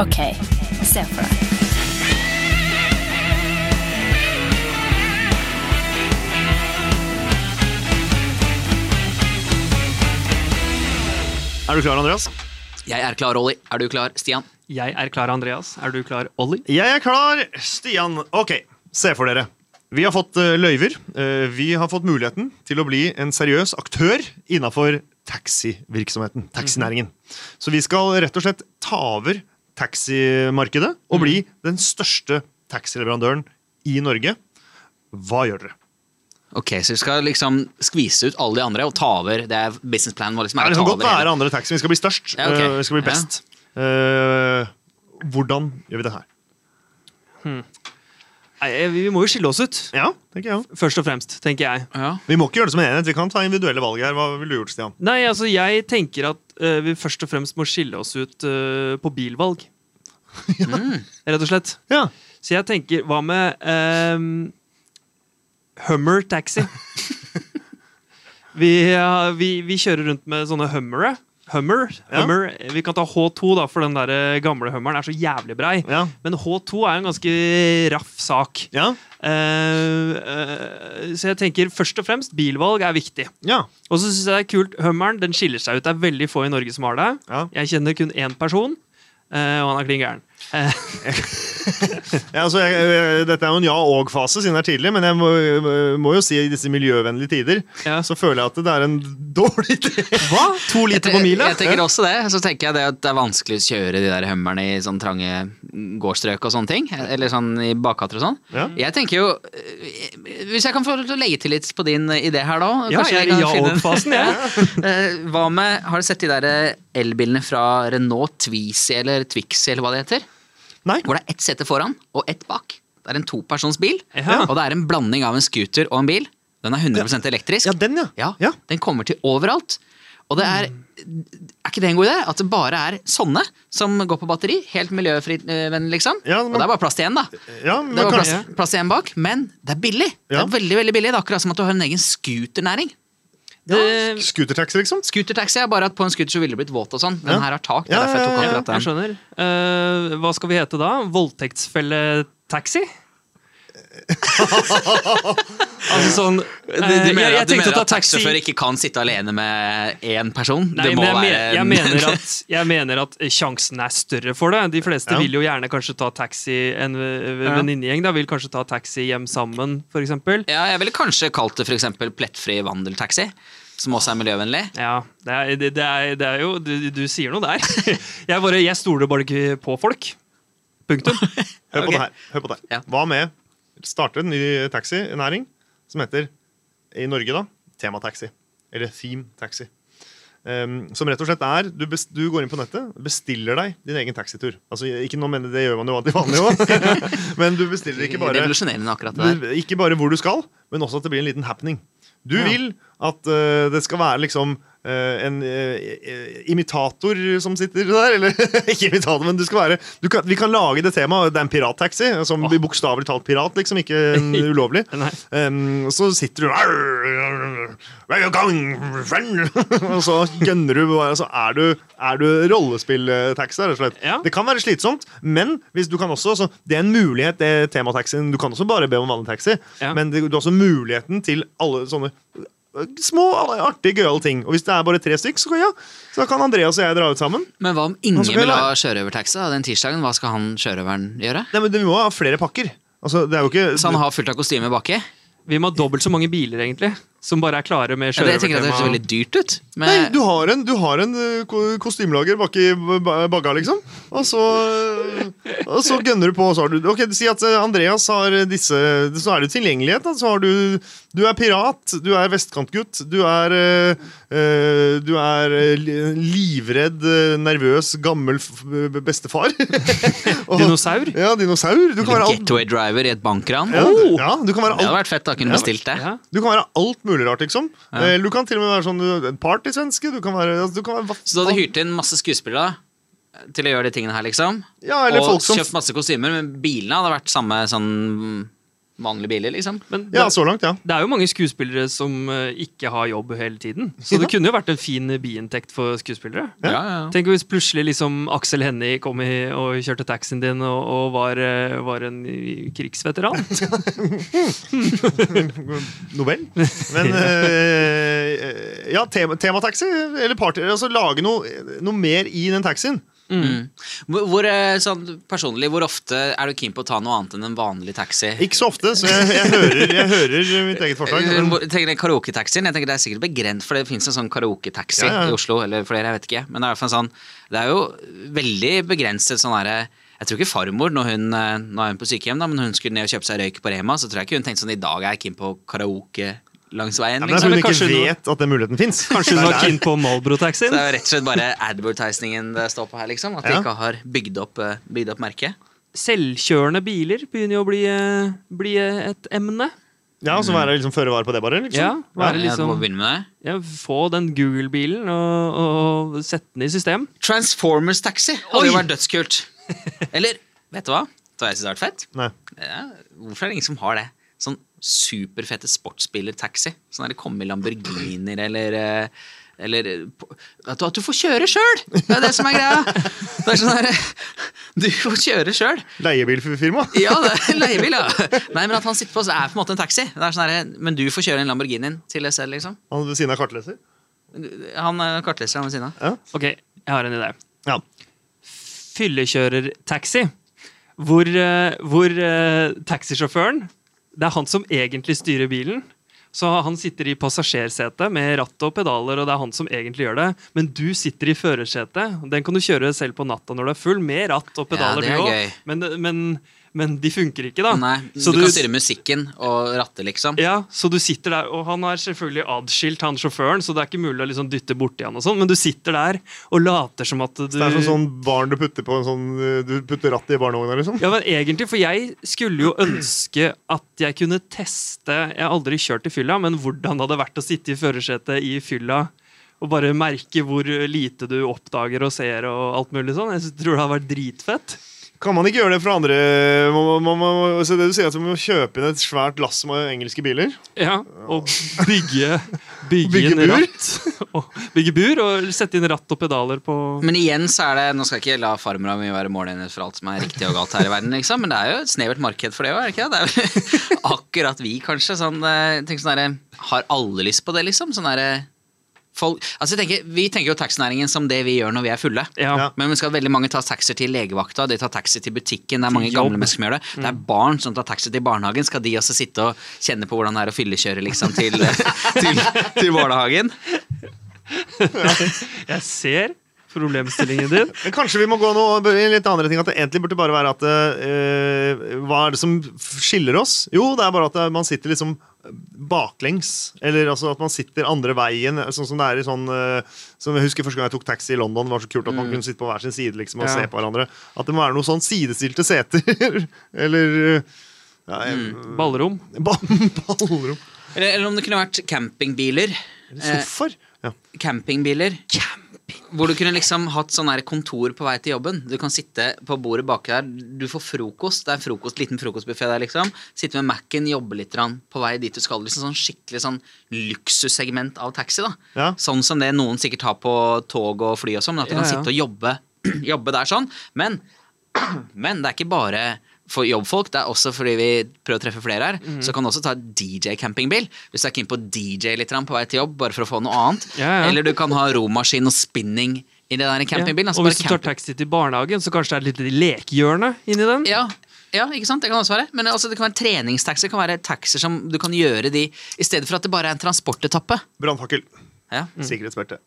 Ok, se for deg. Er du klar, Andreas? Jeg er klar, Olli. Er du klar, Stian? Jeg er klar, Andreas. Er du klar, Olli? Jeg er klar, Stian. Ok, se for dere. Vi har fått eh, løyver. Eh, vi har fått muligheten til å bli en seriøs aktør innafor taxivirksomheten. Taxinæringen. Så vi skal rett og slett ta over taximarkedet og bli den største taxileverandøren i Norge. Hva gjør dere? Ok, Så vi skal liksom skvise ut alle de andre og ta over. Det er businessplanen vår. liksom, Ja, er det å kan godt over være andre taxi. Vi skal bli størst. Ja, ok. Eh, vi skal bli Ja. best. Eh, hvordan gjør vi det her? Nei, eh, vi må jo skille oss ut. Ja, tenker jeg. Først og fremst, tenker jeg. Ja. Vi må ikke gjøre det som en enhet. Vi kan ta individuelle valg her. Hva ville du gjort, Stian? Nei, altså, jeg tenker at uh, vi først og fremst må skille oss ut uh, på bilvalg. Rett og slett. Ja. Så jeg tenker, hva med um, Hummer taxi? vi, ja, vi, vi kjører rundt med sånne Hummere. Hummer. Hummer. Vi kan ta H2, da, for den der eh, gamle Hummeren er så jævlig brei. Ja. Men H2 er en ganske raff sak. Ja. Uh, uh, så jeg tenker først og fremst bilvalg er viktig. ja. Og så synes jeg det er kult, Hummeren den skiller seg ut. Det er veldig få i Norge som har det. Ja. Jeg kjenner kun én person, og han er klin gæren. Eh, Ja, altså, jeg, jeg, dette er jo en ja-og-fase, siden det er tidlig, men jeg må, må jo si i disse miljøvennlige tider Ja. så føler jeg at det er en dårlig idé. hva? To liter på mila? Jeg tenker også det. Så tenker jeg det at det er vanskelig å kjøre de der hummerne i sånn trange gårdsstrøk og sånne ting. Eller sånn i bakgater og sånn. Ja. Jeg tenker jo eh, Hvis jeg kan få legge til litt på din idé her, da. Ja, jeg er i kan ja-og-fasen, jeg. Eh, Hva med Har du sett de der eh, elbilene fra Renault Twizy eller Twixy eller hva det heter? Nei. Hvor det er ett sete foran og ett bak. Det er en topersons bil, Ja. og det er en blanding av en scooter og en bil. Den er 100% elektrisk. Ja, den, ja. Ja, Ja. Den kommer til overalt. Og det er Er ikke det en god idé? At det bare er sånne som går på batteri? Helt miljøvennlig, liksom. Ja, men- Og det er bare plass til én, da. Ja, men Det var plass, plass til én bak, men det er billig. Det er veldig, veldig billig. Det er akkurat som at du har en egen scooternæring. Det, Scootertaxi, liksom? Scootertaxi er bare at på en scooter så ville det blitt våt og sånn. Den Ja. her har tak. Det er derfor jeg tok ja, ja, akkurat jeg den. skjønner. Eh, hva skal vi hete da? Voldtektsfelletaxi? altså sånn de mener jeg, mener jeg at, du mener at taxisjåfør ikke kan sitte alene med én person? Nei, det må men jeg, være jeg, mener at, jeg mener at sjansen er større for det. De fleste Ja. vil jo gjerne kanskje ta taxi En venninnegjeng vil kanskje ta taxi hjem sammen, f.eks. Ja, jeg ville kanskje kalt det for eksempel plettfri vandeltaxi. Som også er miljøvennlig. Ja, det er, det, det er, det er jo du, du sier noe der. Jeg, bare, jeg stoler bare ikke på folk. Punktum. Hør på okay. det her. Hør på det. Ja. Hva med starte en ny taxinæring som heter, i Norge, da, temataxi. Eller theme taxi. Um, som rett og slett er du, best, du går inn på nettet, bestiller deg din egen taxitur. Altså, ikke nå mener Det gjør man jo alltid vanlig òg. men du bestiller ikke bare du, ikke bare hvor du skal, men også at det blir en liten happening. Du vil at uh, det skal være liksom Uh, en uh, imitator som sitter der. Eller ikke imitator, men du skal være du kan, Vi kan lage det temaet. Det er en pirattaxi. Som oh. bokstavelig talt pirat, liksom. Ikke ulovlig. Um, så sitter du! Og så gønner du. og Så er du, er du rollespilltaxi, rett og slett. Ja. Det kan være slitsomt, men hvis du kan også, så det er en mulighet, det temataxien. Du kan også bare be om vanlig taxi, Ja. men det, du har også muligheten til alle sånne små, artige, gøyale ting. Og hvis det er bare tre stykk, så, kan- ja, så kan Andreas og jeg dra ut sammen. Men hva om ingen vil ha sjørøvertaxi den tirsdagen? Hva skal han sjørøveren gjøre? Nei, men Vi må ha flere pakker. Altså, det er jo ikke Så han har fullt av kostyme baki? Vi må ha dobbelt så mange biler, egentlig. Som bare er klare med Ja, det, jeg tenker at det ser veldig dyrt ut. Men, Nei, du har en, du har en øh, kostymelager bak i ba- bagga, liksom. Og så, øh, og så gønner du på. Og så har du, ok, Si at øh, Andreas har disse Så er det tilgjengelighet. Da. Så har du Du er pirat, du er vestkantgutt, du er Du er livredd, nervøs, gammel bestefar. Og- Dinosaur? Ja, dinosaur. Du kan være alt. Getaway driver i et bankran? Ja, Oh! ja, du kan være Det hadde vært fett. da, kunne bestilt det. Ja. Du kan være alt mulig rart, liksom. Eh, Du kan til og med være sånn en partysvenske. Du kan være, altså, du kan være Så du hadde hyrt inn masse skuespillere til å gjøre de tingene her, liksom? Ja, eller og folk som kjøpt masse kostymer, men bilene hadde vært samme sånn vanlige biler, liksom. Men Ja, så langt, ja. det er jo mange skuespillere som eh, ikke har jobb hele tiden. Så det kunne jo vært en fin biinntekt for skuespillere. Ja, ja, ja. Tenk hvis plutselig liksom Aksel Hennie kom i, og kjørte taxien din og, og var, eh, var en krigsveteran. Nobel. Men øh, Ja, tema, temataxi eller party. Altså lage noe, noe mer i den taxien. Hvor, hvor, eh, sånn, personlig, hvor ofte er du keen på å ta noe annet enn en vanlig taxi? Ikke så ofte, så jeg, jeg, hører, jeg hører mitt eget forslag. Eh, Men, tenker Karaoketaxien jeg tenker det er sikkert begrenset, for det fins en sånn karaoketaxi Ja, ja. i Oslo. Eller flere, jeg vet ikke. Men det er, sånn, det er jo veldig begrenset sånn herre jeg tror ikke farmor, når hun, når hun er på sykehjem, da, men hun skulle ned og kjøpe seg røyk på Rema, så tror jeg ikke hun tenkte sånn i dag er jeg keen på karaoke langs veien. ja, men liksom. hun ikke noe- vet at den muligheten fins. Kanskje hun var keen på Malbro-taxien? Så det er jo rett og slett bare advertisingen det står på her, liksom. At de Ja. ikke har bygd opp, eh, bygd opp merket. Selvkjørende biler begynner jo å bli, eh, bli eh, et emne. Ja, så være liksom føre var på det, bare? liksom. Ja, være liksom, begynne med det. ja, Få den Google-bilen og, og sette den i system. Transformers Taxi hadde jo vært dødskult. Eller, vet du hva? Det har jeg syntes har vært fett? Nei. Ja, hvorfor er det ingen som har det? Sånn superfette sportsbiler-taxi. Sånn at det kommer i Lamborghinier eller eh, eller eh, at du, at du får kjøre sjøl! Det er det som er greia. Det er sånn der, Du får kjøre sjøl. Leiebilfirma? Ja, det er leiebil, ja. Nei, men at han sitter på, så er på en måte en taxi. Det er sånn der, men du får kjøre en Lamborghinien til deg selv, liksom. Han ved siden av kartleser? Han er kartleser han ved siden av. Ok, jeg har en idé. Ja. Fyllekjørertaxi. Hvor, eh, hvor eh, taxisjåføren Det er han som egentlig styrer bilen. Så han sitter i passasjersetet med ratt og pedaler, og det er han som egentlig gjør det. Men du sitter i førersetet. Den kan du kjøre selv på natta når du er full, med ratt og pedaler. det er du gøy. Men, men, men de funker ikke, da. Nei, du, Så kan styre musikken og ratte, liksom. ja, så du sitter der, og han er selvfølgelig adskilt, han sjåføren, så det er ikke mulig å liksom dytte borti han og sånn, men du sitter der og later som at du Det er som sånn barn du putter på en sånn eh, Du putter rattet i barnevogna, liksom? Ja, men egentlig, for jeg skulle jo ønske at jeg kunne teste Jeg har aldri kjørt i fylla, men hvordan det hadde vært å sitte i førersetet i fylla og bare merke hvor lite du oppdager og ser og alt mulig sånn. Jeg tror det hadde vært dritfett. Kan man ikke gjøre det for andre man, man, man, så det Du sier at man må kjøpe inn et svært lass med engelske biler? Ja, Og bygge, bygge, Bygge inn bur? ratt. Og bygge bur og sette inn ratt og pedaler på Men igjen så er det Nå skal jeg ikke la farmora mi være målenhet for alt som er riktig og galt her i verden, liksom, men det er jo et snevert marked for det òg, er det ikke? det? Er vel akkurat vi, kanskje. Sånn, eh, tenk sånn der, Har alle lyst på det, liksom? Sånn derre folk Altså, jeg tenker, Vi tenker jo taxinæringen som det vi gjør når vi er fulle. Ja. Men vi skal veldig mange ta taxi til legevakta, de tar taxi til butikken. Det er mange jobb. gamle mennesker som gjør det. Det er barn som tar taxi til barnehagen. Skal de også sitte og kjenne på hvordan det er å fyllekjøre liksom, til, til, til barnehagen? Jeg ser problemstillingen din. Men kanskje vi må gå noe, i litt andre ting At det egentlig burde bare være at uh, Hva er det som skiller oss? Jo, det er bare at eh, man sitter liksom baklengs. Eller altså at man sitter andre veien. Sånn som det er i sånn uh, Som jeg husker første gang jeg tok taxi i London. Det var så kult at man kunne sitte på hver sin side liksom, og Ja. se på hverandre. At det må være noe sånn sidestilte seter. eller ja, jeg- Ballrom. ba ballrom. Eller, eller om det kunne vært campingbiler. Eller sofaer. Ja. campingbiler. Hvor du kunne liksom hatt sånn kontor på vei til jobben. Du kan sitte på bordet baki der. Du får frokost. Det er en frokost, liten frokostbuffé der, liksom. Sitte med Mac-en, jobbe litt på vei dit du skal. Liksom sånn skikkelig sånn luksussegment av taxi, da. Ja. Sånn som det noen sikkert har på tog og fly og sånn. Men at du Ja, kan sitte og jobbe, jobbe der sånn. Men, men det er ikke bare for jobbfolk, det er også fordi vi prøver å treffe flere her. mm. Så kan du også ta DJ-campingbil. Hvis du er keen på DJ litt på vei til jobb, bare for å få noe annet. Ja, ja. Eller du kan ha romaskin og spinning i det der campingbilen. Altså Og hvis du tar taxi til barnehagen, så kanskje det er et lite lekehjørne inni den? ja, ja, ikke sant? Det kan også være. Men altså, det kan være treningstaxi. Det kan være taxier som du kan gjøre de I stedet for at det bare er en transportetappe. Brannfakkel. Ja, Sikkerhetsbelte.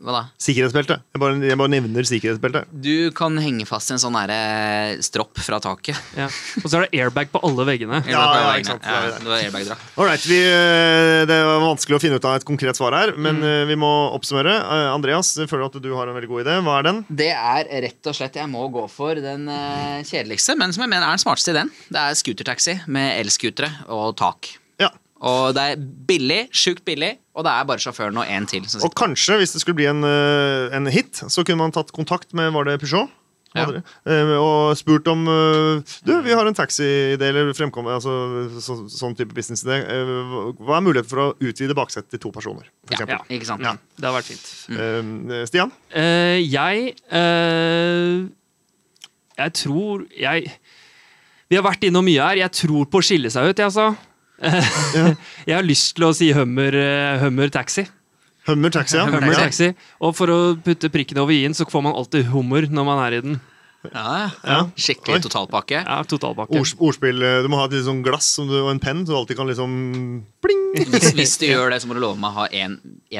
Hva da? Sikkerhetsbelte. Jeg bare, jeg bare nevner sikkerhetsbelte. Du kan henge fast i en sånn der, stropp fra taket. Ja. Og så er det airbag på alle veggene. Ja, ja, ikke sant, det Ja, er det. var airbag-drakt. Alright, vi, eh, Det var vanskelig å finne ut av et konkret svar her, men Mm. eh, vi må oppsummere. Eh, Andreas, jeg føler at du har en veldig god idé. Hva er den? Det er rett og slett Jeg må gå for den kjedeligste, men som jeg mener er den smarteste ideen. Det er scootertaxi med elscootere og tak. Ja. Og det er billig, sjukt billig, og det er bare sjåføren og én til. Som Og kanskje, hvis det skulle bli en, eh, en hit, så kunne man tatt kontakt med Var det Peugeot? Ja. Eh, og spurt om eh, Du, vi har en taxiidé eller fremkomme, altså, så, sånn type businessidé. Hva er muligheten for å utvide baksetet til to personer? For Ja, eksempel? ikke sant? Ja, det har vært fint. Mm. Stian? Uh, jeg uh, Jeg tror jeg Vi har vært innom mye her. Jeg tror på å skille seg ut, jeg, altså. jeg har lyst til å si Hummer, eh, hummer taxi. Hummer taxi, ja. Hummer taxi. Og for å putte prikken over i-en, så får man alltid hummer når man er i den. Ja, Ja. Skikkelig Oi. totalpakke. Ja, totalpakke. Ords, ordspill. eh, Du må ha et litt sånn glass du, og en penn, så du alltid kan liksom Pling! Hvis, hvis du gjør det, så må du love meg å ha én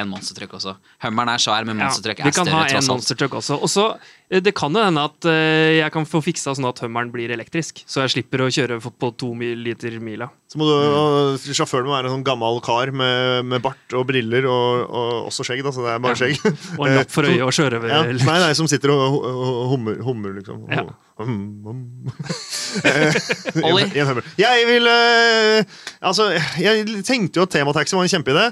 monstertruck også. Hummeren er svær, men Ja, monstertruck vi er kan ha større, en tross alt. monster truck også. Og så, eh, Det kan jo hende at eh, jeg kan få fiksa sånn at hummeren blir elektrisk. Så jeg slipper å kjøre på- to liter mila. Så må du, mm. Sjåføren må være en sånn gammel kar med, med bart og briller og, og også skjegg. da, så det er bare Ja. skjegg. Og en lapp for øyet og sjørøver. Ja, nei, nei, som sitter og hu- hu- hummer, hummer liksom. Ja. Eh, en. Jeg vil eh, Altså, jeg tenkte jo at temataxi var en kjempeidé.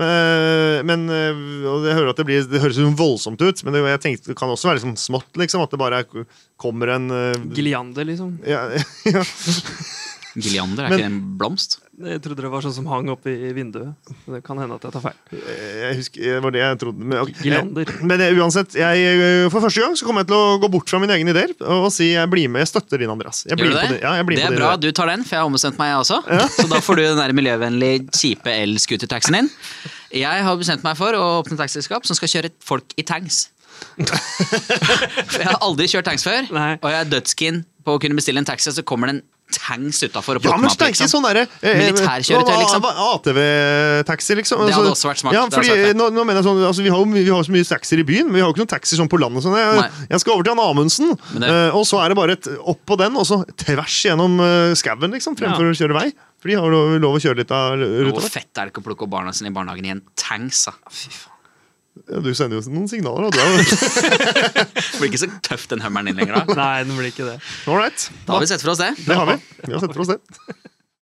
Men, men eh, og jeg hører at det, blir, det høres jo voldsomt ut, men det, jeg tenkte, det kan også være liksom smått. liksom, At det bare er, kommer en Giliander, liksom. ja, ja. Gilliander, er Men- ikke det en blomst? Jeg trodde det var sånn som hang oppe i vinduet. Det kan hende at jeg tar feil. Jeg husker, det var det jeg trodde. Men, okay. Giliander. men uansett, jeg, eh, for første gang så kommer jeg til å gå bort fra mine egne ideer og, si jeg blir med. Jeg støtter din, Andreas. Jeg Gjør du det? på Ja, jeg blir det på er bra du tar den, for jeg har ombestemt meg, jeg også. Så da får du den der miljøvennlige, kjipe el-scootertaxien din. Jeg har bestemt meg for å åpne taxiselskap som skal kjøre folk i tanks. Jeg har aldri kjørt tanks før, Nei. og jeg er dødskeen på å kunne bestille en taxi, og så kommer det en tanks utafor og Ja, plukker men meg opp. Liksom. sånn der, eh, Militærkjøretøy, liksom. ATV-taxi, liksom. Det hadde Altså, også vært smart, Ja, fordi, vært nå, nå mener jeg sånn, altså, vi, har jo, vi har jo så mye taxier i byen, men vi har jo ikke noen taxier sånn på landet. Sånn. Jeg, jeg skal over til han Amundsen, det- eh, og så er det bare et opp på den, og så tvers gjennom uh, skauen, liksom, fremfor å kjøre vei. For de har jo lov å kjøre litt av ruta. Hvor fett er det ikke å plukke opp barna sine i barnehagen i en tanks? da? Ja, du sender jo noen signaler, da. Det blir ikke så tøft den hummeren din lenger da. Nei, den blir ikke det. all right. Da har vi sett for oss det. Det har vi. Vi har sett for oss det.